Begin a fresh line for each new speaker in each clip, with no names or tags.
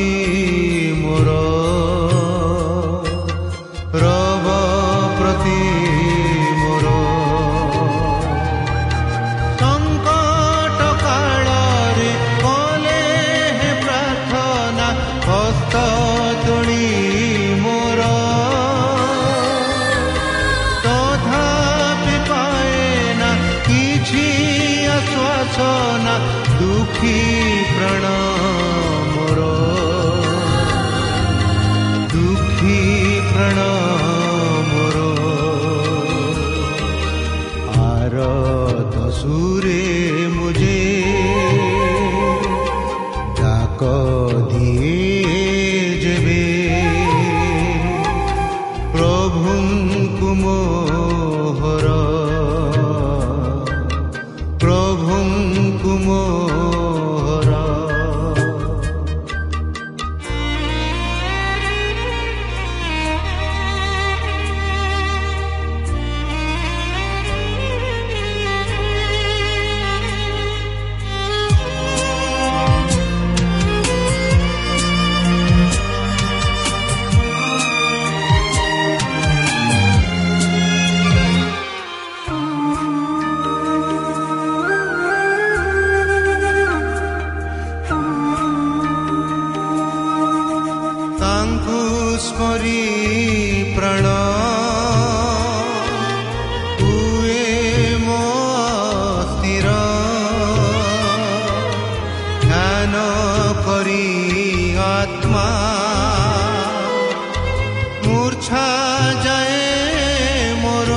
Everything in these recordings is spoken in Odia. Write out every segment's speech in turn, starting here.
You. যায় মোর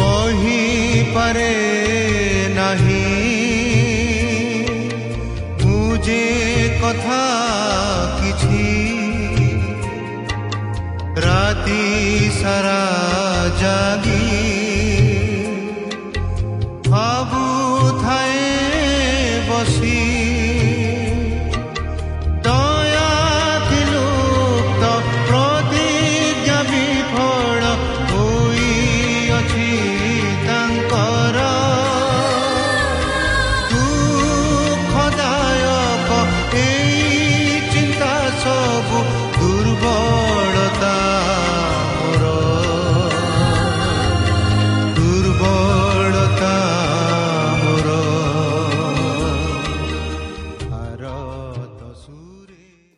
কহি পারে নাহি ମୁଁ ଯେ କଥା କିଛି ରାତି ସାରା ଜାଗି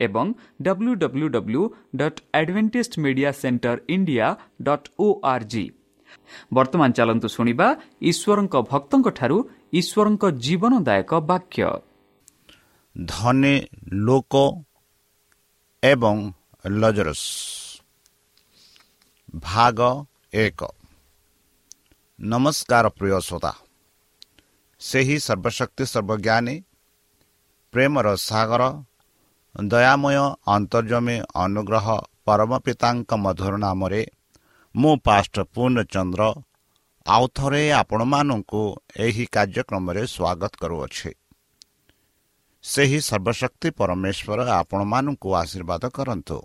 ଏବଂ W W W dot advantage media centre India dot O R G ବର୍ତ୍ତମାନ ଚାଲନ୍ତୁ ଶୁଣିବା ଈଶ୍ୱରଙ୍କ ଭକ୍ତଙ୍କଠାରୁ ଈଶ୍ୱରଙ୍କ ଜୀବନଦାୟକ ବାକ୍ୟ
ଧନୀ ଲୋକ ଏବଂ ଲଜରସ୍ ଭାଗ ଏକ ନମସ୍କାର ପ୍ରିୟ ଶ୍ରୋତା ସେହି ସର୍ବଶକ୍ତି ସର୍ବଜ୍ଞାନୀ ପ୍ରେମର ସାଗର ଦୟାମୟ ଅନ୍ତର୍ଜମୀ ଅନୁଗ୍ରହ ପରମ ପିତାଙ୍କ ମଧୁର ନାମରେ ମୁଁ ପାଷ୍ଟ ପୂର୍ଣ୍ଣଚନ୍ଦ୍ର ଆଉ ଥରେ ଆପଣମାନଙ୍କୁ ଏହି କାର୍ଯ୍ୟକ୍ରମରେ ସ୍ୱାଗତ କରୁଅଛି। ସେହି ସର୍ବଶକ୍ତି ପରମେଶ୍ୱର ଆପଣମାନଙ୍କୁ ଆଶୀର୍ବାଦ କରନ୍ତୁ।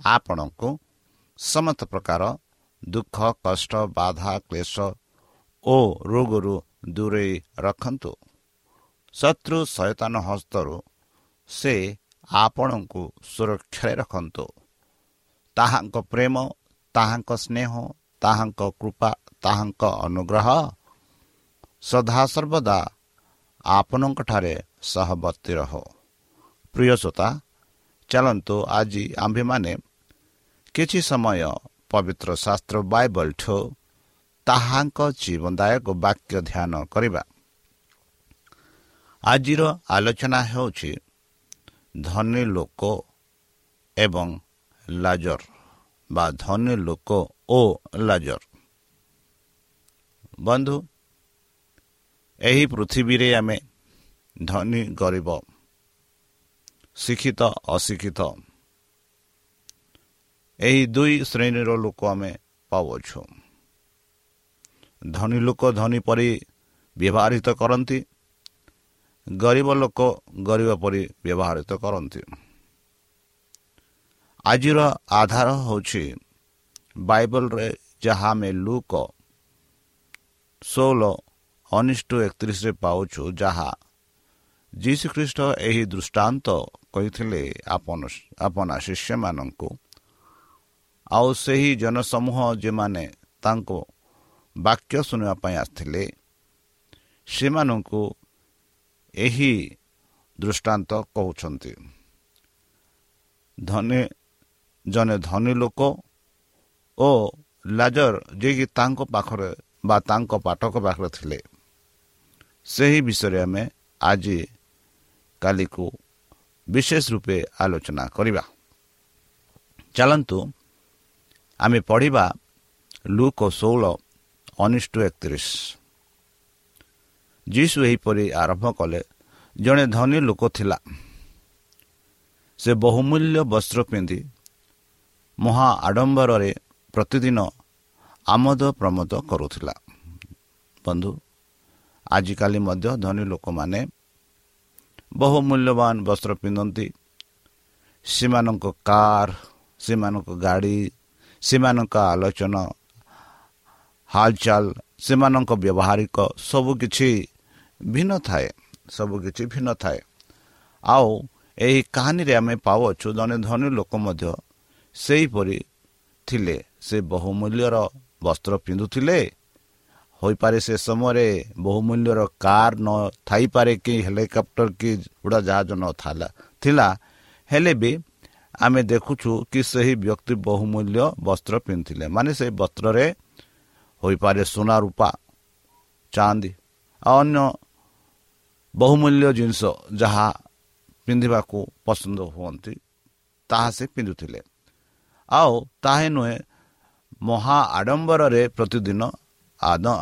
ଆପଣଙ୍କୁ ସମସ୍ତ ପ୍ରକାର ଦୁଃଖ କଷ୍ଟ ବାଧା କ୍ଲେଶ ଓ ରୋଗରୁ ଦୂରେଇ ରଖନ୍ତୁ। ଶତ୍ରୁ ସଚେତନ ହସ୍ତରୁ ସେ ଆପଣଙ୍କୁ ସୁରକ୍ଷାରେ ରଖନ୍ତୁ। ତାହାଙ୍କ ପ୍ରେମ ତାହାଙ୍କ ସ୍ନେହ ତାହାଙ୍କ କୃପା ତାହାଙ୍କ ଅନୁଗ୍ରହ ସଦାସର୍ବଦା ଆପଣଙ୍କଠାରେ ସହବର୍ତ୍ତୀ ରହ। ପ୍ରିୟ ଶ୍ରୋତା ଚାଲନ୍ତୁ ଆଜି ଆମ୍ଭେମାନେ କିଛି ସମୟ ପବିତ୍ର ଶାସ୍ତ୍ର ବାଇବଲଠୁ ତାହାଙ୍କ ଜୀବନଦାୟକ ବାକ୍ୟ ଧ୍ୟାନ କରିବା। ଆଜିର ଆଲୋଚନା ହେଉଛି ଧନୀ ଲୋକ ଏବଂ ଲାଜର ବା ଧନୀ ଲୋକ ଓ ଲାଜର। ବନ୍ଧୁ ଏହି ପୃଥିବୀରେ ଆମେ ଧନୀ ଗରିବ ଶିକ୍ଷିତ ଅଶିକ୍ଷିତ ଏହି ଦୁଇ ଶ୍ରେଣୀର ଲୋକ ଆମେ ପାଉଅଛୁ। ଧନୀ ଲୋକ ଧନୀ ପରି ବ୍ୟବହାରିତ କରନ୍ତି ଗରିବ ଲୋକ ଗରିବ ପରି ବ୍ୟବହାରିତ କରନ୍ତି। ଆଜିର ଆଧାର ହେଉଛି ବାଇବଲରେ ଯାହା ଆମେ ଲୁକ ଷୋହଳ ଅନିଷ୍ଟ ଏକତିରିଶରେ ପାଉଛୁ ଯାହା ଯୀଶୁଖ୍ରୀଷ୍ଟ ଏହି ଦୃଷ୍ଟାନ୍ତ କହିଥିଲେ ଆପଣ ଆପଣ ଶିଷ୍ୟମାନଙ୍କୁ। ଆଉ ସେହି ଜନସମୂହ ଯେମାନେ ତାଙ୍କ ବାକ୍ୟ ଶୁଣିବା ପାଇଁ ଆସିଥିଲେ ସେମାନଙ୍କୁ ଏହି ଦୃଷ୍ଟାନ୍ତ କହୁଛନ୍ତି। ଧନୀ ଜଣେ ଧନୀ ଲୋକ ଓ ଲାଜର ଯିଏକି ତାଙ୍କ ପାଖରେ ବା ତାଙ୍କ ପାଠକ ପାଖରେ ଥିଲେ। ସେହି ବିଷୟରେ ଆମେ ଆଜି କାଲିକୁ ବିଶେଷ ରୂପେ ଆଲୋଚନା କରିବା। ଚାଲନ୍ତୁ ଆମେ ପଢ଼ିବା ଲୁକ ଷୋହଳ ଅନିଷ୍ଟ ଏକତିରିଶ। ଯୀଶୁ ଏହିପରି ଆରମ୍ଭ କଲେ ଜଣେ ଧନୀ ଲୋକ ଥିଲା। ସେ ବହୁମୂଲ୍ୟ ବସ୍ତ୍ର ପିନ୍ଧି ମହା ଆଡ଼ମ୍ବରରେ ପ୍ରତିଦିନ ଆମୋଦ ପ୍ରମୋଦ କରୁଥିଲା। ବନ୍ଧୁ ଆଜିକାଲି ମଧ୍ୟ ଧନୀ ଲୋକମାନେ ବହୁ ମୂଲ୍ୟବାନ ବସ୍ତ୍ର ପିନ୍ଧନ୍ତି। ସେମାନଙ୍କ କାର୍ ସେମାନଙ୍କ ଗାଡ଼ି ସେମାନଙ୍କ ଆଲୋଚନା ହାଲଚାଲ ସେମାନଙ୍କ ବ୍ୟବହାରିକ ସବୁକିଛି ଭିନ୍ନ ଥାଏ ସବୁକିଛି ଭିନ୍ନ ଥାଏ। ଆଉ ଏହି କାହାଣୀରେ ଆମେ ପାଉଅଛୁ ଜଣେ ଧନୀ ଲୋକ ମଧ୍ୟ ସେହିପରି ଥିଲେ। ସେ ବହୁମୂଲ୍ୟର ବସ୍ତ୍ର ପିନ୍ଧୁଥିଲେ। ହୋଇପାରେ ସେ ସମୟରେ ବହୁମୂଲ୍ୟର କାର୍ ନ ଥାଇପାରେ କି ହେଲିକପ୍ଟର କି ଉଡ଼ାଜାହାଜ ନଥିଲା ଥିଲା ହେଲେ ବି ଆମେ ଦେଖୁଛୁ କି ସେହି ବ୍ୟକ୍ତି ବହୁମୂଲ୍ୟ ବସ୍ତ୍ର ପିନ୍ଧିଥିଲେ। ମାନେ ସେହି ବସ୍ତ୍ରରେ ହୋଇପାରେ ସୁନା ରୂପା ଚାନ୍ଦି ଆଉ ଅନ୍ୟ ବହୁମୂଲ୍ୟ ଜିନିଷ ଯାହା ପିନ୍ଧିବାକୁ ପସନ୍ଦ ହୁଅନ୍ତି ତାହା ସେ ପିନ୍ଧୁଥିଲେ। ଆଉ ତାହା ନୁହେଁ ମହା ଆଡ଼ମ୍ବରରେ ପ୍ରତିଦିନ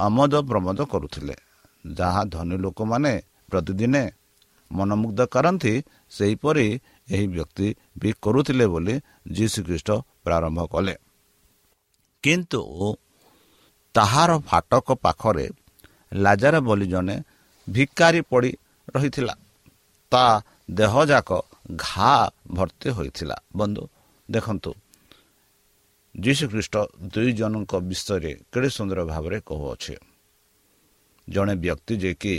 ଆମୋଦ ପ୍ରମୋଦ କରୁଥିଲେ। ଯାହା ଧନୀ ଲୋକମାନେ ପ୍ରତିଦିନେ ମନମୁଗ୍ଧ କରନ୍ତି ସେହିପରି ଏହି ବ୍ୟକ୍ତି ବି କରୁଥିଲେ ବୋଲି ଯୀଶୁଖ୍ରୀଷ୍ଟ ପ୍ରାରମ୍ଭ କଲେ। କିନ୍ତୁ ତାହାର ଫାଟକ ପାଖରେ ଲାଜାର ବୋଲି ଜଣେ ଭିକାରୀ ପଡ଼ି ରହିଥିଲା। ତା ଦେହଯାକ ଘା ଭର୍ତ୍ତି ହୋଇଥିଲା। ବନ୍ଧୁ ଦେଖନ୍ତୁ। ଯୀଶୁଖ୍ରୀଷ୍ଟ ଦୁଇ ଜଣଙ୍କ ବିଷୟରେ କେଡ଼େ ସୁନ୍ଦର ଭାବରେ କହୁଅଛି। ଜଣେ ବ୍ୟକ୍ତି ଯିଏକି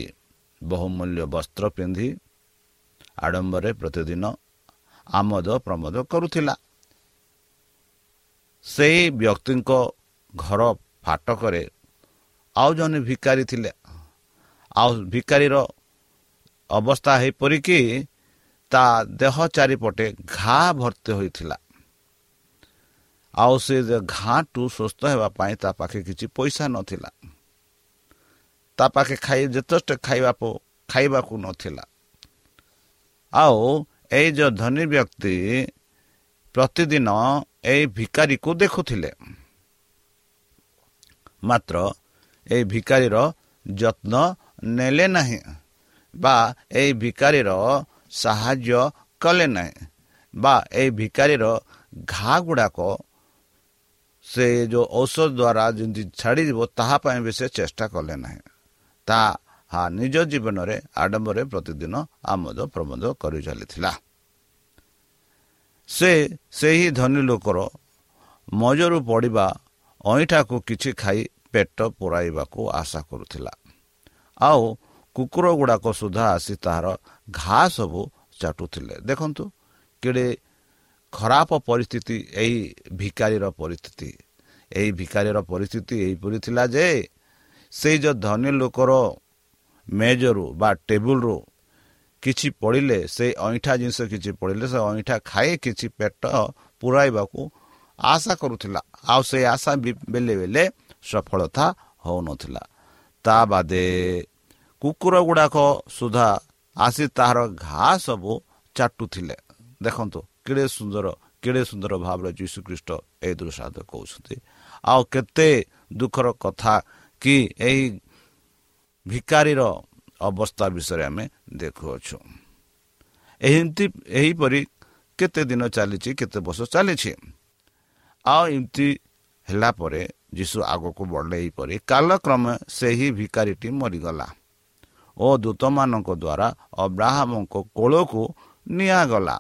ବହୁମୂଲ୍ୟ ବସ୍ତ୍ର ପିନ୍ଧି ଆଡ଼ମ୍ବରେ ପ୍ରତିଦିନ ଆମୋଦ ପ୍ରମୋଦ କରୁଥିଲା ସେହି ବ୍ୟକ୍ତିଙ୍କ ଘର ଫାଟକରେ ଆଉ ଜଣେ ଭିକାରୀ ଥିଲେ। ଆଉ ଭିକାରୀର ଅବସ୍ଥା ଏହିପରିକି ତା ଦେହ ଚାରିପଟେ ଘା ଭର୍ତ୍ତି ହୋଇଥିଲା। ଆଉ ସେ ଘାଟୁ ସୁସ୍ଥ ହେବା ପାଇଁ ତା ପାଖେ କିଛି ପଇସା ନଥିଲା। ତା ପାଖେ ଖାଇ ଯଥେଷ୍ଟ ଖାଇବାକୁ ଖାଇବାକୁ ନଥିଲା। ଆଉ ଏଇ ଯେଉଁ ଧନୀ ବ୍ୟକ୍ତି ପ୍ରତିଦିନ ଏଇ ଭିକାରୀକୁ ଦେଖୁଥିଲେ। ମାତ୍ର ଏଇ ଭିକାରୀର ଯତ୍ନ ନେଲେ ନାହିଁ। ବା ଏଇ ଭିକାରୀର ସାହାଯ୍ୟ କଲେ ନାହିଁ ବା ଏଇ ଭିକାରୀର ଘା ଗୁଡ଼ାକ ସେ ଯେଉଁ ଔଷଧ ଦ୍ୱାରା ଯେମିତି ଛାଡ଼ିଯିବ ତାହା ପାଇଁ ବି ସେ ଚେଷ୍ଟା କଲେ ନାହିଁ। ତାହା ନିଜ ଜୀବନରେ ଆଡ଼ମ୍ବରେ ପ୍ରତିଦିନ ଆମୋଦ ପ୍ରମୋଦ କରି ଚାଲିଥିଲା। ସେ ସେହି ଧନୀ ଲୋକର ମଜରୁ ପଡ଼ିବା ଅଇଁଠାକୁ କିଛି ଖାଇ ପେଟ ପୁରାଇବାକୁ ଆଶା କରୁଥିଲା। ଆଉ କୁକୁର ଗୁଡ଼ାକ ସୁଦ୍ଧା ଆସି ତାହାର ଘା ସବୁ ଚାଟୁଥିଲେ। ଦେଖନ୍ତୁ କେଡ଼େ ଖରାପ ପରିସ୍ଥିତି ଏହି ଭିକାରୀର ପରିସ୍ଥିତି। ଏହି ଭିକାରୀର ପରିସ୍ଥିତି ଏହିପରି ଥିଲା ଯେ ସେଇ ଯେଉଁ ଧନୀ ଲୋକର ମେଜରୁ ବା ଟେବୁଲରୁ କିଛି ପଡ଼ିଲେ ସେ ଅଇଁଠା ଜିନିଷ କିଛି ପଡ଼ିଲେ ସେ ଅଇଁଠା ଖାଇ କିଛି ପେଟ ପୁରାଇବାକୁ ଆଶା କରୁଥିଲା। ଆଉ ସେ ଆଶା ବେଲେ ବେଲେ ସଫଳତା ହେଉନଥିଲା। ତା ବାଦେ କୁକୁର ଗୁଡ଼ାକ ସୁଦ୍ଧା ଆସି ତାହାର ଘା ସବୁ ଚାଟୁଥିଲେ। ଦେଖନ୍ତୁ କେଡ଼େ ସୁନ୍ଦର କେଡ଼େ ସୁନ୍ଦର ଭାବରେ ଯୀଶୁଖ୍ରୀଷ୍ଟ ଏହି ଦୃଶ୍ୟ କହୁଛନ୍ତି। ଆଉ କେତେ ଦୁଃଖର କଥା କି ଏହି ଭିକାରୀର ଅବସ୍ଥା ବିଷୟରେ ଆମେ ଦେଖୁଅଛୁ। ଏମିତି ଏହିପରି କେତେ ଦିନ ଚାଲିଛି କେତେ ବର୍ଷ ଚାଲିଛି। ଆଉ ଏମିତି ହେଲା ପରେ ଯୀଶୁ ଆଗକୁ ବଢ଼ିଲେ ଏହିପରି କାଲକ୍ରମେ ସେହି ଭିକାରୀଟି ମରିଗଲା। ଓ ଦୂତମାନଙ୍କ ଦ୍ୱାରା ଅବ୍ରାହ୍ମଙ୍କ କୋଳକୁ ନିଆଗଲା।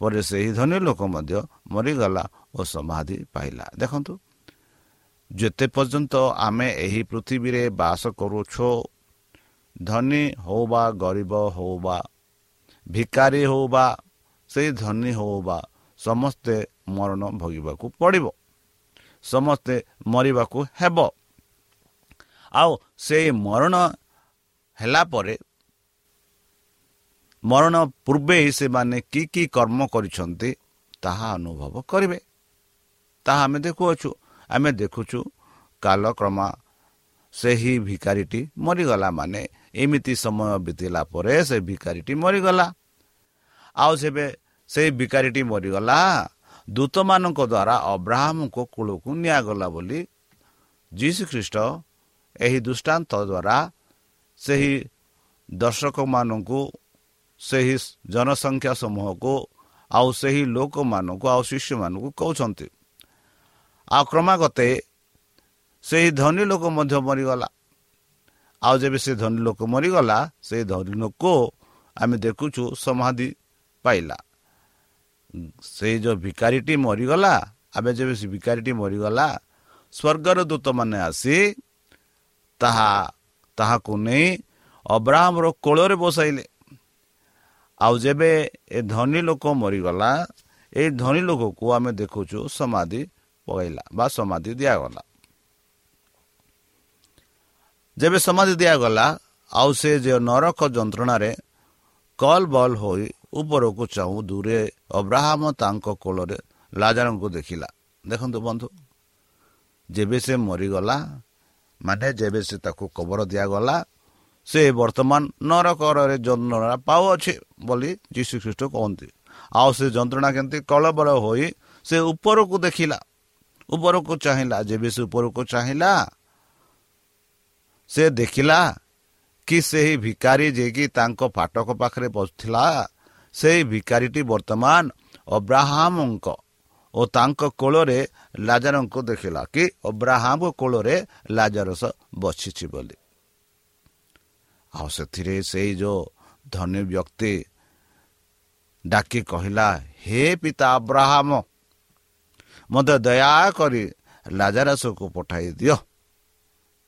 ପରେ ସେହି ଧନୀ ଲୋକ ମଧ୍ୟ ମରିଗଲା ଓ ସମାଧି ପାଇଲା। ଦେଖନ୍ତୁ ଯେତେ ପର୍ଯ୍ୟନ୍ତ ଆମେ ଏହି ପୃଥିବୀରେ ବାସ କରୁଛୁ ଧନୀ ହେଉ ବା ଗରିବ ହେଉ ବା ଭିକାରୀ ହେଉ ବା ସେଇ ଧନୀ ହେଉ ବା ସମସ୍ତେ ମରଣ ଭୋଗିବାକୁ ପଡ଼ିବ। ସମସ୍ତେ ମରିବାକୁ ହେବ। ଆଉ ସେଇ ମରଣ ହେଲା ପରେ ମରଣ ପୂର୍ବେ ସେମାନେ କି କି କର୍ମ କରିଛନ୍ତି ତାହା ଅନୁଭବ କରିବେ। ତାହା ଆମେ ଦେଖୁଅଛୁ। ଆମେ ଦେଖୁଛୁ କାଲକ୍ରମା ସେହି ଭିକାରୀଟି ମରିଗଲା ମାନେ ଏମିତି ସମୟ ବିତିଲା ପରେ ସେ ଭିକାରୀଟି ମରିଗଲା। ଆଉ ସେବେ ସେଇ ଭିକାରୀଟି ମରିଗଲା ଦୂତମାନଙ୍କ ଦ୍ୱାରା ଅବ୍ରାହ୍ମଙ୍କ କୂଳକୁ ନିଆଗଲା ବୋଲି ଯୀଶୁ ଖ୍ରୀଷ୍ଟ ଏହି ଦୃଷ୍ଟାନ୍ତ ଦ୍ୱାରା ସେହି ଦର୍ଶକମାନଙ୍କୁ ସେହି ଜନସଂଖ୍ୟା ସମୂହକୁ ଆଉ ସେହି ଲୋକମାନଙ୍କୁ ଆଉ ଶିଷ୍ୟମାନଙ୍କୁ କହୁଛନ୍ତି। ଆଉ କ୍ରମାଗତେ ସେହି ଧନୀ ଲୋକ ମଧ୍ୟ ମରିଗଲା। ଆଉ ଯେବେ ସେ ଧନୀ ଲୋକ ମରିଗଲା ସେହି ଧନୀ ଲୋକ ଆମେ ଦେଖୁଛୁ ସମାଧି ପାଇଲା। ସେଇ ଯେଉଁ ଭିକାରୀଟି ମରିଗଲା ଆମେ ଯେବେ ସେ ଭିକାରୀଟି ମରିଗଲା ସ୍ୱର୍ଗର ଦୂତମାନେ ଆସି ତାହା ତାହାକୁ ନେଇ ଅବ୍ରାହ୍ମର କୋଳରେ ବସାଇଲେ। ଆଉ ଯେବେ ଏ ଧନୀ ଲୋକ ମରିଗଲା ଏଇ ଧନୀ ଲୋକକୁ ଆମେ ଦେଖୁଛୁ ସମାଧି ପକାଇଲା ବା ସମାଧି ଦିଆଗଲା। ଯେବେ ସମାଧି ଦିଆଗଲା ଆଉ ସେ ଯେ ନରକ ଯନ୍ତ୍ରଣାରେ କଲ୍ ବଲ୍ ହୋଇ ଉପରକୁ ଚାହୁଁ ଦୂରେ ଅବ୍ରାହମ ତାଙ୍କ କୋଳରେ ଲାଜାରଙ୍କୁ ଦେଖିଲା। ଦେଖନ୍ତୁ ବନ୍ଧୁ ଯେବେ ସେ ମରିଗଲା ମାନେ ଯେବେ ସେ ତାକୁ କବର ଦିଆଗଲା ସେ ବର୍ତ୍ତମାନ ନରକରରେ ଯନ୍ତ୍ରଣା ପାଉଅଛି ବୋଲି ଯୀଶୁ ଖ୍ରୀଷ୍ଟ କହନ୍ତି ଆଉ ସେ ଯନ୍ତ୍ରଣା କେମିତି କଳବଳ ହୋଇ ସେ ଉପରକୁ ଦେଖିଲା ଉପରକୁ ଚାହିଁଲା ଯେବେ ସେ ଉପରକୁ ଚାହିଁଲା ସେ ଦେଖିଲା କି ସେହି ଭିକାରୀ ଯିଏକି ତାଙ୍କ ଫାଟକ ପାଖରେ ବସିଥିଲା ସେହି ଭିକାରୀଟି ବର୍ତ୍ତମାନ ଅବ୍ରାହ୍ମଙ୍କ ଓ ତାଙ୍କ କୋଳରେ ଲାଜାରଙ୍କୁ ଦେଖିଲା କି ଅବ୍ରାହ୍ମଙ୍କ କୋଳରେ ଲାଜାରସ ବସିଛି ବୋଲି। ଆଉ ସେଥିରେ ସେଇ ଯେଉଁ ଧନୀ ବ୍ୟକ୍ତି ଡାକି କହିଲା ହେ ପିତା ଅବ୍ରାହମ ମୋତେ ଦୟାକରି ଲାଜାରସକୁ ପଠାଇ ଦିଅ।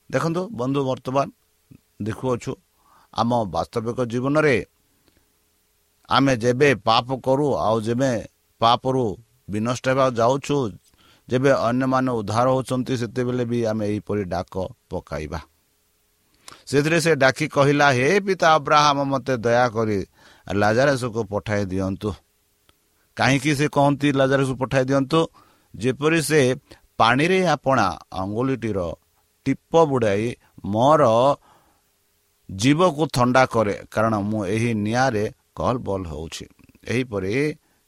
ଦେଖନ୍ତୁ ବନ୍ଧୁ ବର୍ତ୍ତମାନ ଦେଖୁଅଛୁ ଆମ ବାସ୍ତବିକ ଜୀବନରେ ଆମେ ଯେବେ ପାପ କରୁ ଆଉ ଯେବେ ପାପରୁ ବିନଷ୍ଟ ହେବାକୁ ଯାଉଛୁ। ଯେବେ ଅନ୍ୟମାନେ ଉଦ୍ଧାର ହେଉଛନ୍ତି ସେତେବେଳେ ବି ଆମେ ଏହିପରି ଡାକ ପକାଇବା। ସେଥିରେ ସେ ଡାକି କହିଲା ହେ ପିତା ଅବ୍ରାହମ ମୋତେ ଦୟାକରି ଲାଜାରସକୁ ପଠାଇ ଦିଅନ୍ତୁ। କାହିଁକି ସେ କହନ୍ତି ଲାଜାରସକୁ ପଠାଇ ଦିଅନ୍ତୁ? ଯେପରି ସେ ପାଣିରେ ଆପଣା ଅଙ୍ଗୁଳିଟିର ଟିପ ବୁଡ଼ାଇ ମୋର ଜୀବକୁ ଥଣ୍ଡା କରେ କାରଣ ମୁଁ ଏହି ନିଆଁରେ କଲ୍ ବଲ୍ ହେଉଛି। ଏହିପରି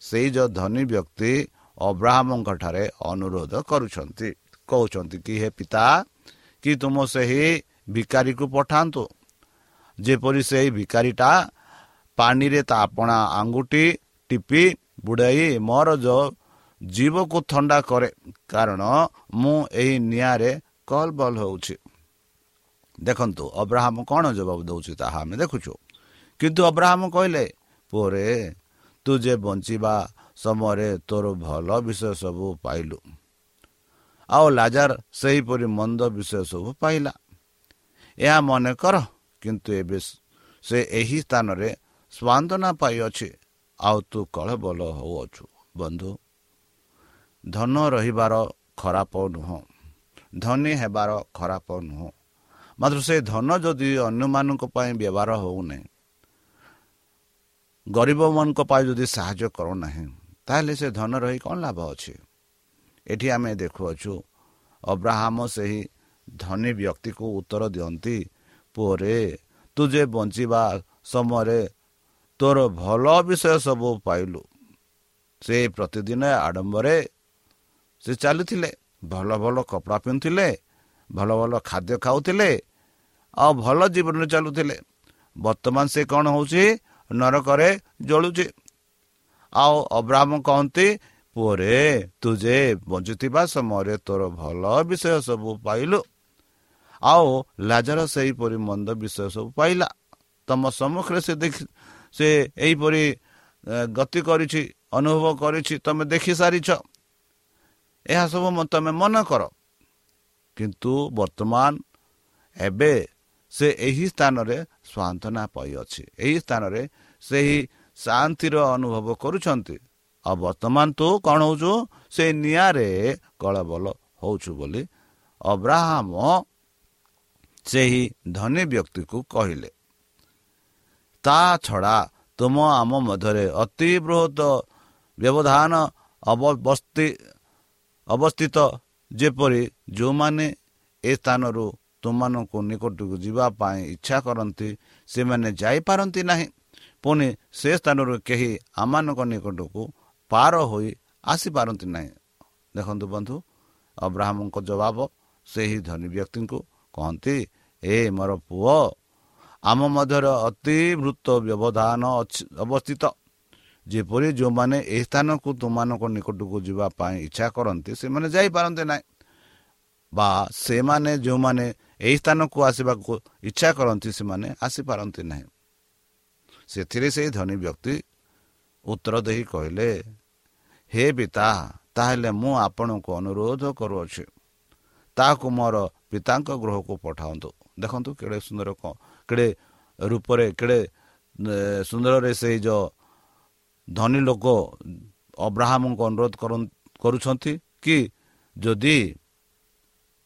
ସେଇ ଯେଉଁ ଧନୀ ବ୍ୟକ୍ତି ଅବ୍ରାହମଙ୍କ ଠାରେ ଅନୁରୋଧ କରୁଛନ୍ତି। କହୁଛନ୍ତି କି ହେ ପିତା କି ତୁମ ସେହି ଭିକାରୀକୁ ପଠାନ୍ତୁ। ଯେପରି ସେହି ଭିକାରୀଟା ପାଣିରେ ତା ଆପଣା ଆଙ୍ଗୁଠି ଟିପି ବୁଡ଼ାଇ ମୋର ଯେଉଁ ଜୀବକୁ ଥଣ୍ଡା କରେ କାରଣ ମୁଁ ଏହି ନିଆଁରେ କଲ୍ ବଲ୍ ହେଉଛି। ଦେଖନ୍ତୁ ଅବ୍ରାହମ କ'ଣ ଜବାବ ଦେଉଛି ତାହା ଆମେ ଦେଖୁଛୁ। କିନ୍ତୁ ଅବ୍ରାହମ କହିଲେ ପୁଅରେ ତୁ ଯେ ବଞ୍ଚିବା ସମୟରେ ତୋର ଭଲ ବିଷୟ ସବୁ ପାଇଲୁ। ଆଉ ଲାଜାର ସେହିପରି ମନ୍ଦ ବିଷୟ ସବୁ ପାଇଲା। ଏହା ମନେ କର କିନ୍ତୁ ଏବେ ସେ ଏହି ସ୍ଥାନରେ ସ୍ୱାନ୍ଦନା ପାଇଅଛି ଆଉ ତୁ କଳବଲ ହେଉଅଛୁ ବନ୍ଧୁ। ଧନ ରହିବାର ଖରାପ ନୁହଁ ଧନୀ ହେବାର ଖରାପ ନୁହଁ। ମାତ୍ର ସେ ଧନ ଯଦି ଅନ୍ୟମାନଙ୍କ ପାଇଁ ବ୍ୟବହାର ହେଉନାହିଁ ଗରିବମାନଙ୍କ ପାଇଁ ଯଦି ସାହାଯ୍ୟ କରୁନାହିଁ ତାହେଲେ ସେ ଧନ ରହି କ'ଣ ଲାଭ ଅଛି? ଏଠି ଆମେ ଦେଖୁଅଛୁ ଅବ୍ରାହମ ସେହି ଧନୀ ବ୍ୟକ୍ତିକୁ ଉତ୍ତର ଦିଅନ୍ତି ପୁଅରେ ତୁ ଯେ ବଞ୍ଚିବା ସମୟରେ ତୋର ଭଲ ବିଷୟ ସବୁ ପାଇଲୁ ସେ ପ୍ରତିଦିନ ଆଡ଼ମ୍ବରେ ସେ ଚାଲୁଥିଲେ ଭଲ ଭଲ କପଡ଼ା ପିନ୍ଧୁଥିଲେ ଭଲ ଭଲ ଖାଦ୍ୟ ଖାଉଥିଲେ ଆଉ ଭଲ ଜୀବନରେ ଚାଲୁଥିଲେ। ବର୍ତ୍ତମାନ ସେ କ'ଣ ହେଉଛି? ନରକରେ ଜଳୁଛି। ଆଉ ଅବ୍ରାହ୍ମ କହନ୍ତି ପୁଅରେ ତୁ ଯେ ବଞ୍ଚୁଥିବା ସମୟରେ ତୋର ଭଲ ବିଷୟ ସବୁ ପାଇଲୁ। ଆଉ ଲାଜର ସେହିପରି ମନ୍ଦ ବିଷୟ ସବୁ ପାଇଲା। ତମ ସମ୍ମୁଖରେ ସେ ଦେଖି ସେ ଏହିପରି ଗତି କରିଛି ଅନୁଭବ କରିଛି ତମେ ଦେଖିସାରିଛ ଏହା ସବୁ ତମେ ମନେ କର। କିନ୍ତୁ ବର୍ତ୍ତମାନ ଏବେ ସେ ଏହି ସ୍ଥାନରେ ସ୍ୱାନ୍ତନା ପାଇଅଛି। ଏହି ସ୍ଥାନରେ ସେହି ଶାନ୍ତିର ଅନୁଭବ କରୁଛନ୍ତି। ଆଉ ବର୍ତ୍ତମାନ ତୁ କ'ଣ ହେଉଛୁ? ସେ ନିଆଁରେ କଳବଲ ହେଉଛୁ ବୋଲି ଅବ୍ରାହମ ସେହି ଧନୀ ବ୍ୟକ୍ତିକୁ କହିଲେ ତା ଛଡ଼ା ତୁମ ଆମ ମଧ୍ୟରେ ଅତି ବୃହତ ବ୍ୟବଧାନ ଅବସ୍ଥିତ ଯେପରି ଯେଉଁମାନେ ଏ ସ୍ଥାନରୁ ତୁମମାନଙ୍କୁ ନିକଟକୁ ଯିବା ପାଇଁ ଇଚ୍ଛା କରନ୍ତି ସେମାନେ ଯାଇପାରନ୍ତି ନାହିଁ। ପୁଣି ସେ ସ୍ଥାନରୁ କେହି ଆମମାନଙ୍କ ନିକଟକୁ ପାର ହୋଇ ଆସିପାରନ୍ତି ନାହିଁ। ଦେଖନ୍ତୁ ବନ୍ଧୁ ଅବ୍ରାହ୍ମଙ୍କ ଜବାବ ସେହି ଧନୀ ବ୍ୟକ୍ତିଙ୍କୁ କହନ୍ତି ଏ ମୋର ପୁଅ ଆମ ମଧ୍ୟରେ ଅତି ବୃତ ବ୍ୟବଧାନ ଅବସ୍ଥିତ। ଯେପରି ଯେଉଁମାନେ ଏହି ସ୍ଥାନକୁ ତୁମମାନଙ୍କ ନିକଟକୁ ଯିବା ପାଇଁ ଇଚ୍ଛା କରନ୍ତି ସେମାନେ ଯାଇପାରନ୍ତି ନାହିଁ। ବା ସେମାନେ ଯେଉଁମାନେ ଏହି ସ୍ଥାନକୁ ଆସିବାକୁ ଇଚ୍ଛା କରନ୍ତି ସେମାନେ ଆସିପାରନ୍ତି ନାହିଁ। ସେଥିରେ ସେହି ଧନୀ ବ୍ୟକ୍ତି ଉତ୍ତର ଦେଇ କହିଲେ ହେ ପିତା ତାହେଲେ ମୁଁ ଆପଣଙ୍କୁ ଅନୁରୋଧ କରୁଅଛି ତାହାକୁ ମୋର ପିତାଙ୍କ ଗୃହକୁ ପଠାନ୍ତୁ। ଦେଖନ୍ତୁ କେଡ଼େ ସୁନ୍ଦର କେଡ଼େ ରୂପରେ କେଡ଼େ ସୁନ୍ଦରରେ ସେଇ ଯେଉଁ ଧନୀ ଲୋକ ଅବ୍ରାହ୍ମଙ୍କୁ ଅନୁରୋଧ କରୁଛନ୍ତି କି ଯଦି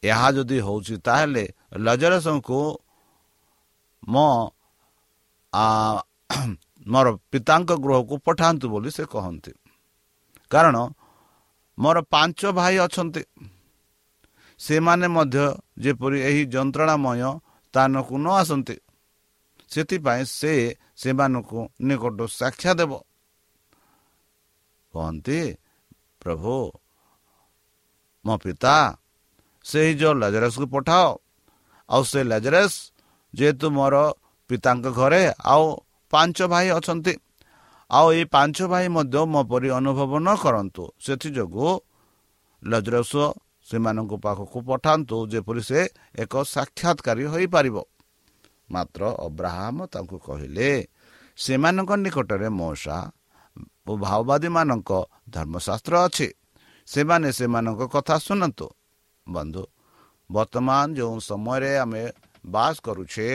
ଏହା ଯଦି ହେଉଛି ତାହେଲେ ଲଜରସଙ୍କୁ ମୋ ମୋର ପିତାଙ୍କ ଗୃହକୁ ପଠାନ୍ତୁ ବୋଲି ସେ କହନ୍ତି। କାରଣ ମୋର ପାଞ୍ଚ ଭାଇ ଅଛନ୍ତି। ସେମାନେ ମଧ୍ୟ ଯେପରି ଏହି ଯନ୍ତ୍ରଣାମୟ ସ୍ଥାନକୁ ନ ଆସନ୍ତି ସେଥିପାଇଁ ସେ ସେମାନଙ୍କୁ ନିକଟ ସାକ୍ଷା ଦେବ। କହନ୍ତି ପ୍ରଭୁ ମୋ ପିତା ସେହି ଯେଉଁ ଲେଜରସ୍କୁ ପଠାଅ। ଆଉ ସେ ଲେଜରସ୍ ଯେହେତୁ ମୋର ପିତାଙ୍କ ଘରେ ଆଉ ପାଞ୍ଚ ଭାଇ ଅଛନ୍ତି ଆଉ ଏଇ ପାଞ୍ଚ ଭାଇ ମଧ୍ୟ ମୋ ପରି ଅନୁଭବ ନ କରନ୍ତୁ। ସେଥିଯୋଗୁଁ ଲଜରସ ସେମାନଙ୍କ ପାଖକୁ ପଠାନ୍ତୁ ଯେପରି ସେ ଏକ ସାକ୍ଷାତକାରୀ ହୋଇପାରିବ। ମାତ୍ର ଅବ୍ରାହମ ତାଙ୍କୁ କହିଲେ ସେମାନଙ୍କ ନିକଟରେ ମଉସା ଓ ମାଓବାଦୀମାନଙ୍କ ଧର୍ମଶାସ୍ତ୍ର ଅଛି। ସେମାନେ ସେମାନଙ୍କ କଥା ଶୁଣନ୍ତୁ। ବନ୍ଧୁ ବର୍ତ୍ତମାନ ଯେଉଁ ସମୟରେ ଆମେ ବାସ କରୁଛେ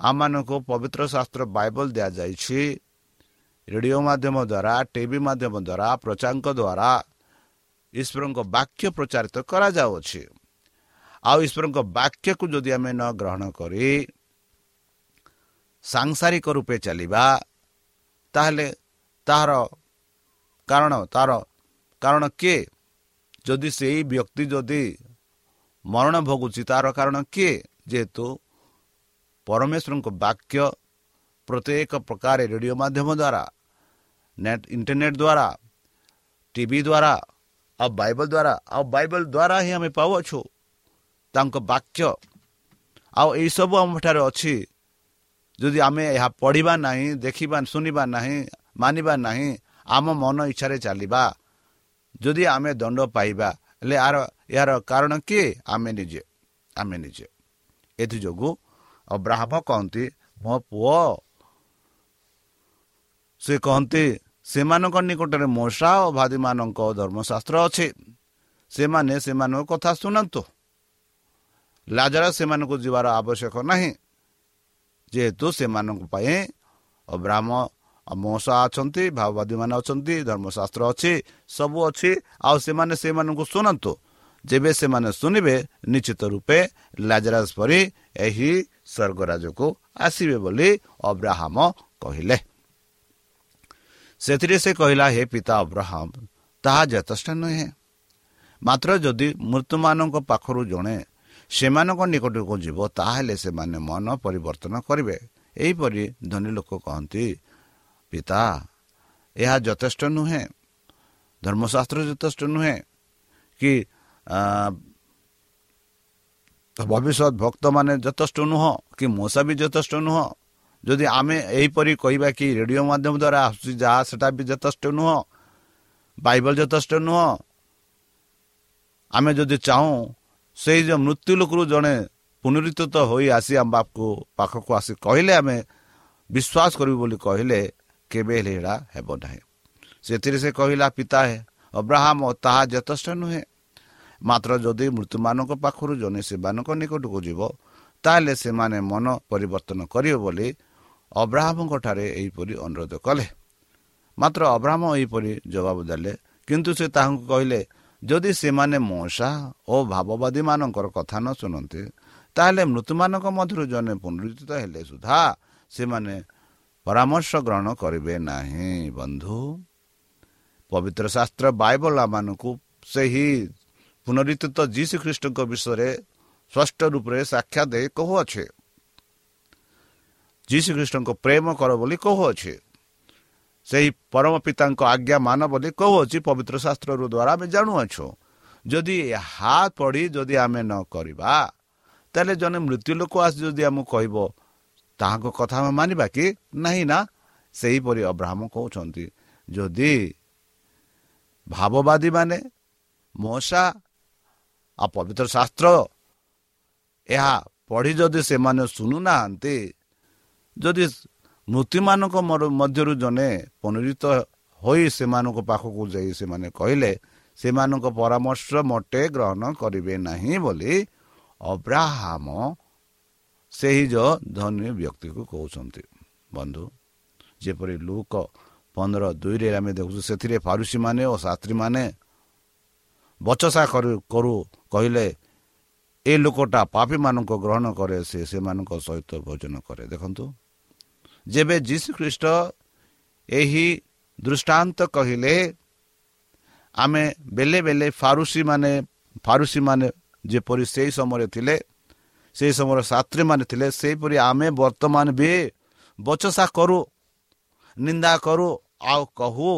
ଆମମାନଙ୍କୁ ପବିତ୍ର ଶାସ୍ତ୍ର ବାଇବଲ ଦିଆଯାଇଛି। ରେଡ଼ିଓ ମାଧ୍ୟମ ଦ୍ୱାରା ଟିଭି ମାଧ୍ୟମ ଦ୍ୱାରା ପ୍ରଚାରଙ୍କ ଦ୍ୱାରା ଈଶ୍ୱରଙ୍କ ବାକ୍ୟ ପ୍ରଚାରିତ କରାଯାଉଅଛି ଆଉ ଈଶ୍ୱରଙ୍କ ବାକ୍ୟକୁ ଯଦି ଆମେ ନ ଗ୍ରହଣ କରି ସାଂସାରିକ ରୂପେ ଚାଲିବା ତାହେଲେ ତାହାର କାରଣ ତାର କାରଣ କିଏ? ଯଦି ସେଇ ବ୍ୟକ୍ତି ଯଦି ମରଣ ଭୋଗୁଛି। ତାର କାରଣ କିଏ? ଯେହେତୁ ପରମେଶ୍ୱରଙ୍କ ବାକ୍ୟ ପ୍ରତ୍ୟେକ ପ୍ରକାର ରେଡ଼ିଓ ମାଧ୍ୟମ ଦ୍ୱାରା ନେଟ୍ ଇଣ୍ଟରନେଟ୍ ଦ୍ୱାରା ଟିଭି ଦ୍ୱାରା ଆଉ ବାଇବଲ ଦ୍ୱାରା ଆଉ ବାଇବଲ ଦ୍ୱାରା ହିଁ ଆମେ ପାଉଅଛୁ। ତାଙ୍କ ବାକ୍ୟ ଆଉ ଏଇସବୁ ଆମଠାରେ ଅଛି। ଯଦି ଆମେ ଏହା ପଢ଼ିବା ନାହିଁ ଦେଖିବା ଶୁଣିବା ନାହିଁ ମାନିବା ନାହିଁ ଆମ ମନ ଇଚ୍ଛାରେ ଚାଲିବା। ଯଦି ଆମେ ଦଣ୍ଡ ପାଇବା ହେଲେ ଆର ଏହାର କାରଣ କିଏ ଆମେ ନିଜେ। ଆମେ ନିଜେ। ଏଥିଯୋଗୁଁ ଅବ୍ରାହ୍ମ କହନ୍ତି ମୋ ପୁଅ ସେ କହନ୍ତି ସେମାନଙ୍କ ନିକଟରେ ମୂଷା ଓ ଭାଦିମାନଙ୍କ ଧର୍ମଶାସ୍ତ୍ର ଅଛି। ସେମାନେ ସେମାନଙ୍କ କଥା ଶୁଣନ୍ତୁ। ଲାଜରା ସେମାନଙ୍କୁ ଯିବାର ଆବଶ୍ୟକ ନାହିଁ। ଯେହେତୁ ସେମାନଙ୍କ ପାଇଁ ଅବ୍ରାହ୍ମ ମଉସା ଅଛନ୍ତି ଭାବବାଦୀମାନେ ଅଛନ୍ତି ଧର୍ମଶାସ୍ତ୍ର ଅଛି ସବୁ ଅଛି। ଆଉ ସେମାନେ ସେମାନଙ୍କୁ ଶୁଣନ୍ତୁ। ଯେବେ ସେମାନେ ଶୁଣିବେ ନିଶ୍ଚିତ ରୂପେ ଲାଜରାଜ ପରି ଏହି ସ୍ୱର୍ଗରାଜକୁ ଆସିବେ ବୋଲି ଅବ୍ରାହମ କହିଲେ। ସେଥିରେ ସେ କହିଲା ହେ ପିତା ଅବ୍ରାହମ ତାହା ଯଥେଷ୍ଟ ନୁହେଁ। ମାତ୍ର ଯଦି ମୃତ୍ୟୁମାନଙ୍କ ପାଖରୁ ଜଣେ ସେମାନଙ୍କ ନିକଟକୁ ଯିବ ତାହେଲେ ସେମାନେ ମନ ପରିବର୍ତ୍ତନ କରିବେ। ଏହିପରି ଧନୀ ଲୋକ କହନ୍ତି ପିତା ଏହା ଯଥେଷ୍ଟ ନୁହେଁ। ଧର୍ମଶାସ୍ତ୍ର ଯଥେଷ୍ଟ ନୁହେଁ। କି ଭବିଷ୍ୟତ ଭକ୍ତମାନେ ଯଥେଷ୍ଟ ନୁହଁ କି ମୂଷା ବି ଯଥେଷ୍ଟ ନୁହଁ ଯଦି ଆମେ ଏହିପରି କହିବା କି ରେଡ଼ିଓ ମାଧ୍ୟମ ଦ୍ୱାରା ଆସୁଛି ଯାହା ସେଟା ବି ଯଥେଷ୍ଟ ନୁହଁ ବାଇବଲ ଯଥେଷ୍ଟ ନୁହଁ ଆମେ ଯଦି ଚାହୁଁ ସେଇ ଯେଉଁ ମୃତ୍ୟୁ ଲୋକରୁ ଜଣେ ପୁନରୁତ ହୋଇ ଆସି ଆମ ବାପକୁ ପାଖକୁ ଆସି କହିଲେ ଆମେ ବିଶ୍ୱାସ କରିବୁ ବୋଲି କହିଲେ କେବେ ହେଲେ ଏଇଟା ହେବ ନାହିଁ ସେଥିରେ ସେ କହିଲା ପିତା ଅବ୍ରାହମ ତାହା ଯଥେଷ୍ଟ ନୁହେଁ ମାତ୍ର ଯଦି ମୃତ୍ୟୁମାନଙ୍କ ପାଖରୁ ଜଣେ ସେମାନଙ୍କ ନିକଟକୁ ଯିବ ତାହେଲେ ସେମାନେ ମନ ପରିବର୍ତ୍ତନ କରିବେ ବୋଲି ଅବ୍ରାହମଙ୍କ ଠାରେ ଏହିପରି ଅନୁରୋଧ କଲେ ମାତ୍ର ଅବ୍ରାହମ ଏହିପରି ଜବାବ ଦେଲେ କିନ୍ତୁ ସେ ତାହାଙ୍କୁ କହିଲେ ଯଦି ସେମାନେ ମୂଷା ଓ ଭାବବାଦୀମାନଙ୍କର କଥା ନ ଶୁଣନ୍ତି ତାହେଲେ ମୃତ୍ୟୁମାନଙ୍କ ମଧ୍ୟରୁ ଜଣେ ପୁନରୁଦ୍ଧିତ ହେଲେ ସୁଦ୍ଧା ସେମାନେ ପରାମର୍ଶ ଗ୍ରହଣ କରିବେ ନାହିଁ ବନ୍ଧୁ ପବିତ୍ର ଶାସ୍ତ୍ର ବାଇବଲ ମାନଙ୍କୁ ସେହି ପୁନରୁଦ୍ଧିତ ଯୀଶୁ ଖ୍ରୀଷ୍ଟଙ୍କ ବିଷୟରେ ସ୍ପଷ୍ଟ ରୂପରେ ସାକ୍ଷାତ ଦେଇ କହୁଅଛେ ଯୀଶୁ ଖ୍ରୀଷ୍ଟଙ୍କ ପ୍ରେମ କର ବୋଲି କହୁଅଛି ସେହି ପରମ ପିତାଙ୍କ ଆଜ୍ଞା ମାନ ବୋଲି କହୁଅଛି ପବିତ୍ର ଶାସ୍ତ୍ରରୁ ଦ୍ୱାରା ଆମେ ଜାଣୁଅଛୁ ଯଦି ଏହା ପଢ଼ି ଯଦି ଆମେ ନ କରିବା ତାହେଲେ ଜଣେ ମୃତ୍ୟୁ ଲୋକ ଆସି ଯଦି ଆମକୁ କହିବ ତାହାଙ୍କ କଥା ଆମେ ମାନିବା କି ନାହିଁ ନା ସେହିପରି ଅବ୍ରାହ୍ମ କହୁଛନ୍ତି ଯଦି ଭାବବାଦୀମାନେ ମଶା ଆଉ ପବିତ୍ର ଶାସ୍ତ୍ର। ଏହା ପଢ଼ି ଯଦି ସେମାନେ ଶୁଣୁନାହାନ୍ତି ଯଦି ମୃତ୍ୟୁମାନଙ୍କ ମଧ୍ୟରୁ ଜଣେ ପୁନରିତ ହୋଇ ସେମାନଙ୍କ ପାଖକୁ ଯାଇ ସେମାନେ କହିଲେ ସେମାନଙ୍କ ପରାମର୍ଶ ମୋଟେ ଗ୍ରହଣ କରିବେ ନାହିଁ ବୋଲି ଅବ୍ରାହମ ସେହି ଧନୀ ବ୍ୟକ୍ତିକୁ କହୁଛନ୍ତି। ବନ୍ଧୁ ଯେପରି ଲୁକ ପନ୍ଦର ଦୁଇରେ ଆମେ ଦେଖୁଛୁ ସେଥିରେ ଫାରୁସିମାନେ ଓ ଶାସ୍ତ୍ରୀମାନେ ବଚସା କରୁ କହିଲେ ଏ ଲୋକଟା ପାପୀମାନଙ୍କ ଗ୍ରହଣ କରେ ସେ ସେମାନଙ୍କ ସହିତ ଭୋଜନ କରେ। ଦେଖନ୍ତୁ ଯେବେ ଯୀଶୁ ଖ୍ରୀଷ୍ଟ ଏହି ଦୃଷ୍ଟାନ୍ତ କହିଲେ ଆମେ ବେଲେ ବେଲେ ଫାରୁସିମାନେ ଫାରୁସିମାନେ ଯେପରି ସେହି ସମୟରେ ଥିଲେ ସେହି ସମୟରେ ଛାତ୍ରୀମାନେ ଥିଲେ ସେହିପରି ଆମେ ବର୍ତ୍ତମାନ ବି ବଚସା କରୁ ନିନ୍ଦା କରୁ ଆଉ କହୁ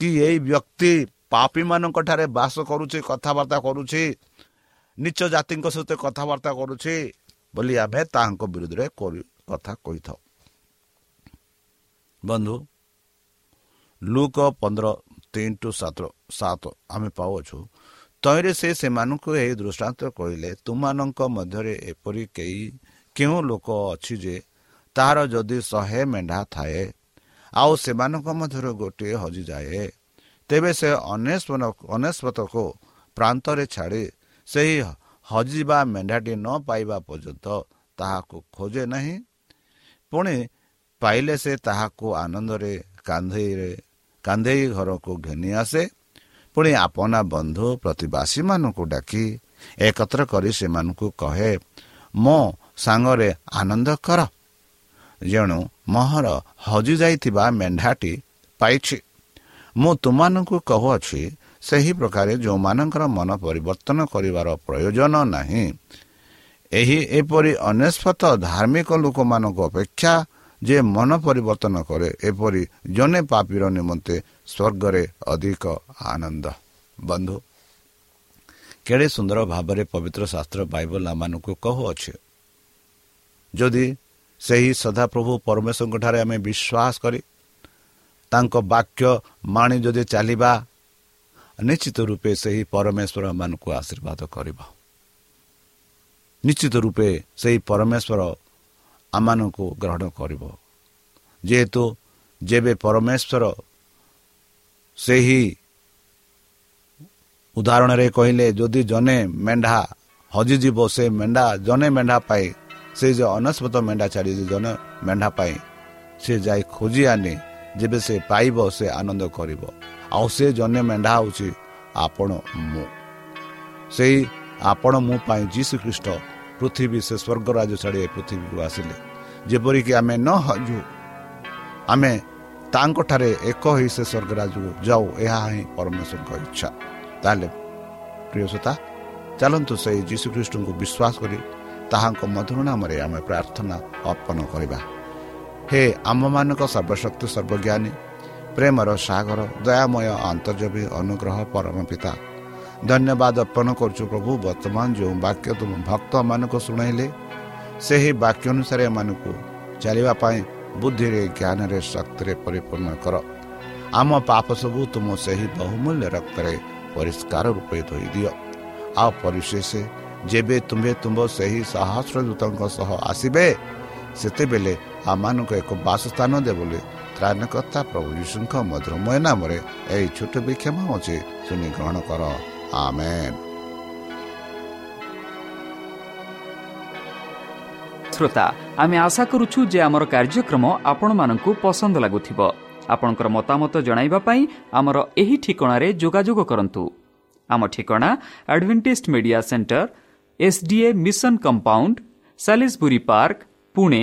କି ଏଇ ବ୍ୟକ୍ତି ପାପୀମାନଙ୍କ ଠାରେ ବାସ କରୁଛି କଥାବାର୍ତ୍ତା କରୁଛି ନିଚ ଜାତିଙ୍କ ସହିତ କଥାବାର୍ତ୍ତା କରୁଛି ବୋଲି ଆମେ ତାହାଙ୍କ ବିରୁଦ୍ଧରେ କଥା କହିଥାଉ। ବନ୍ଧୁ ଲୁକ ପନ୍ଦର ତିନି ଟୁ ସାତ ସାତ ଆମେ ପାଉଅଛୁ। ତହିଁରେ ସେ ସେମାନଙ୍କୁ ଏହି ଦୃଷ୍ଟାନ୍ତ କହିଲେ ତୁମମାନଙ୍କ ମଧ୍ୟରେ ଏପରି କେହି କେଉଁ ଲୋକ ଅଛି ଯେ ତାହାର ଯଦି ଶହେ ମେଣ୍ଢା ଥାଏ ଆଉ ସେମାନଙ୍କ ମଧ୍ୟରୁ ଗୋଟିଏ ହଜିଯାଏ। ତେବେ ସେ ଅନେଶ୍ୱତକୁ ପ୍ରାନ୍ତରେ ଛାଡ଼ି ସେହି ହଜିବା ମେଣ୍ଢାଟି ନ ପାଇବା ପର୍ଯ୍ୟନ୍ତ ତାହାକୁ ଖୋଜେ ନାହିଁ। ପୁଣି ପାଇଲେ ସେ ତାହାକୁ ଆନନ୍ଦରେ କାନ୍ଧେଇରେ କାନ୍ଧେଇ ଘରକୁ ଘେନି ଆସେ। ପୁଣି ଆପଣା ବନ୍ଧୁ ପ୍ରତିବାସୀମାନଙ୍କୁ ଡାକି ଏକତ୍ର କରି ସେମାନଙ୍କୁ କହେ ମୋ ସାଙ୍ଗରେ ଆନନ୍ଦ କର। ଯେଣୁ ମହର ହଜିଯାଇଥିବା ମେଣ୍ଢାଟି ପାଇଛି। ମୁଁ ତୁମମାନଙ୍କୁ କହୁଅଛି ସେହି ପ୍ରକାରେ ଯେଉଁମାନଙ୍କର ମନ ପରିବର୍ତ୍ତନ କରିବାର ପ୍ରୟୋଜନ ନାହିଁ। ଏହି ଏପରି ଅନେଶ୍ୱତ ଧାର୍ମିକ ଲୋକମାନଙ୍କ ଅପେକ୍ଷା ଯେ ମନ ପରିବର୍ତ୍ତନ କରେ ଏପରି ଜଣେ ପାପିର ନିମନ୍ତେ ସ୍ୱର୍ଗରେ ଅଧିକ ଆନନ୍ଦ। ବନ୍ଧୁ କେଡ଼େ ସୁନ୍ଦର ଭାବରେ ପବିତ୍ର ଶାସ୍ତ୍ର ବାଇବଲ ଆମମାନଙ୍କୁ କହୁଅଛି। ଯଦି ସେହି ସଦାପ୍ରଭୁ ପରମେଶ୍ୱରଙ୍କଠାରେ ଆମେ ବିଶ୍ୱାସ କରି ତାଙ୍କ ବାକ୍ୟ ମାଣି ଯଦି ଚାଲିବା ନିଶ୍ଚିତ ରୂପେ ସେହି ପରମେଶ୍ୱର ମାନଙ୍କୁ ଆଶୀର୍ବାଦ କରିବ। ନିଶ୍ଚିତ ରୂପେ ସେହି ପରମେଶ୍ୱର ଆମମାନଙ୍କୁ ଗ୍ରହଣ କରିବ। ଯେହେତୁ ଯେବେ ପରମେଶ୍ୱର ସେହି ଉଦାହରଣରେ କହିଲେ ଯଦି ଜଣେ ମେଣ୍ଢା ହଜିଯିବ ସେ ମେଣ୍ଢା ଜଣେ ମେଣ୍ଢା ପାଇଁ ସେ ଯେ ଅନସ୍ପତ ମେଣ୍ଢା ଛାଡ଼ିଛି ଜଣେ ମେଣ୍ଢା ପାଇଁ ସେ ଯାଇ ଖୋଜି ଆଣି ଯେବେ ସେ ପାଇବ ସେ ଆନନ୍ଦ କରିବ। ଆଉ ସେ ଜଣେ ମେଣ୍ଢା ହେଉଛି ଆପଣ ମୁଁ। ସେଇ ଆପଣ ମୋ ପାଇଁ ଯୀଶୁ ଖ୍ରୀଷ୍ଟ ପୃଥିବୀ ସେ ସ୍ୱର୍ଗରାଜ ଛାଡ଼ି ପୃଥିବୀକୁ ଆସିଲେ। ଯେପରିକି ଆମେ ନ ହଜୁ ଆମେ ତାଙ୍କଠାରେ ଏକ ହୋଇ ସେ ସ୍ୱର୍ଗରାଜକୁ ଯାଉ ଏହା ହିଁ ପରମେଶ୍ୱରଙ୍କ ଇଚ୍ଛା। ତାହେଲେ ପ୍ରିୟସତା ଚାଲନ୍ତୁ ସେଇ ଯୀଶୁଖ୍ରୀଷ୍ଟଙ୍କୁ ବିଶ୍ୱାସ କରି ତାହାଙ୍କ ମଧୁର ନାମରେ ଆମେ ପ୍ରାର୍ଥନା ଅର୍ପଣ କରିବା। ହେ ଆମମାନଙ୍କ ସର୍ବଶକ୍ତି ସର୍ବଜ୍ଞାନୀ ପ୍ରେମର ସାଗର ଦୟାମୟ ଆନ୍ତର୍ଜବୀ ଅନୁଗ୍ରହ ପରମ ପିତା। ଧନ୍ୟବାଦ ଅର୍ପଣ କରୁଛୁ ପ୍ରଭୁ ବର୍ତ୍ତମାନ ଯେଉଁ ବାକ୍ୟ ତୁମ ଭକ୍ତମାନଙ୍କୁ ଶୁଣାଇଲେ ସେହି ବାକ୍ୟ ଅନୁସାରେ ଏମାନଙ୍କୁ ଚାଲିବା ପାଇଁ ବୁଦ୍ଧିରେ ଜ୍ଞାନରେ ଶକ୍ତିରେ ପରିପୂର୍ଣ୍ଣ କର। ଆମ ପାପ ସବୁ ତୁମ ସେହି ବହୁମୂଲ୍ୟ ରକ୍ତରେ ପରିଷ୍କାର ରୂପେ ଧୋଇଦିଅ। ଆଉ ପରିଶେଷ ଯେବେ ତୁମ୍ଭେ ତୁମ୍ଭ ସେହି ସହସ୍ର ଦୂତଙ୍କ ସହ ଆସିବେ ସେତେବେଳେ ଆମମାନଙ୍କୁ ଏକ ବାସସ୍ଥାନ ଦେ ବୋଲି ତ୍ରାଣକର୍ତ୍ତା ପ୍ରଭୁ ଯୀଶୁଙ୍କ ମଧୁରମୟ ନାମରେ ଏହି ଛୋଟ ବିକ୍ଷମ ଶୁଣି ଗ୍ରହଣ କର। ଆମେନ୍।
ଶ୍ରୋତା ଆମେ ଆଶା କରୁଛୁ ଯେ ଆମର କାର୍ଯ୍ୟକ୍ରମ ଆପଣମାନଙ୍କୁ ପସନ୍ଦ ଲାଗୁଥିବ। ଆପଣଙ୍କର ମତାମତ ଜଣାଇବା ପାଇଁ ଆମର ଏହି ଠିକଣାରେ ଯୋଗାଯୋଗ କରନ୍ତୁ। ଆମ ଠିକଣା Adventist media centre SDA mission compound Salisbury park Pune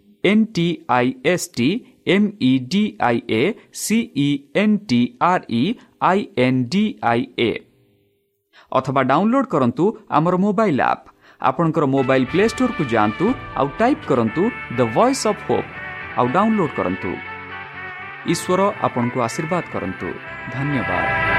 N T I S T M E D I A C N T R E I N D I A ଅଥବା ଡାଉନଲୋଡ୍ କରନ୍ତୁ ଆମର ମୋବାଇଲ୍ ଆପ୍ ଆପଣଙ୍କର ମୋବାଇଲ୍ ପ୍ଲେ ଷ୍ଟୋରକୁ ଯାଆନ୍ତୁ ଆଉ ଟାଇପ୍ କରନ୍ତୁ ଦ ଭଏସ୍ ଅଫ୍ ହୋପ୍ ଆଉ ଡାଉନଲୋଡ୍ କରନ୍ତୁ। ଈଶ୍ୱର ଆପଣଙ୍କୁ ଆଶୀର୍ବାଦ କରନ୍ତୁ। ଧନ୍ୟବାଦ।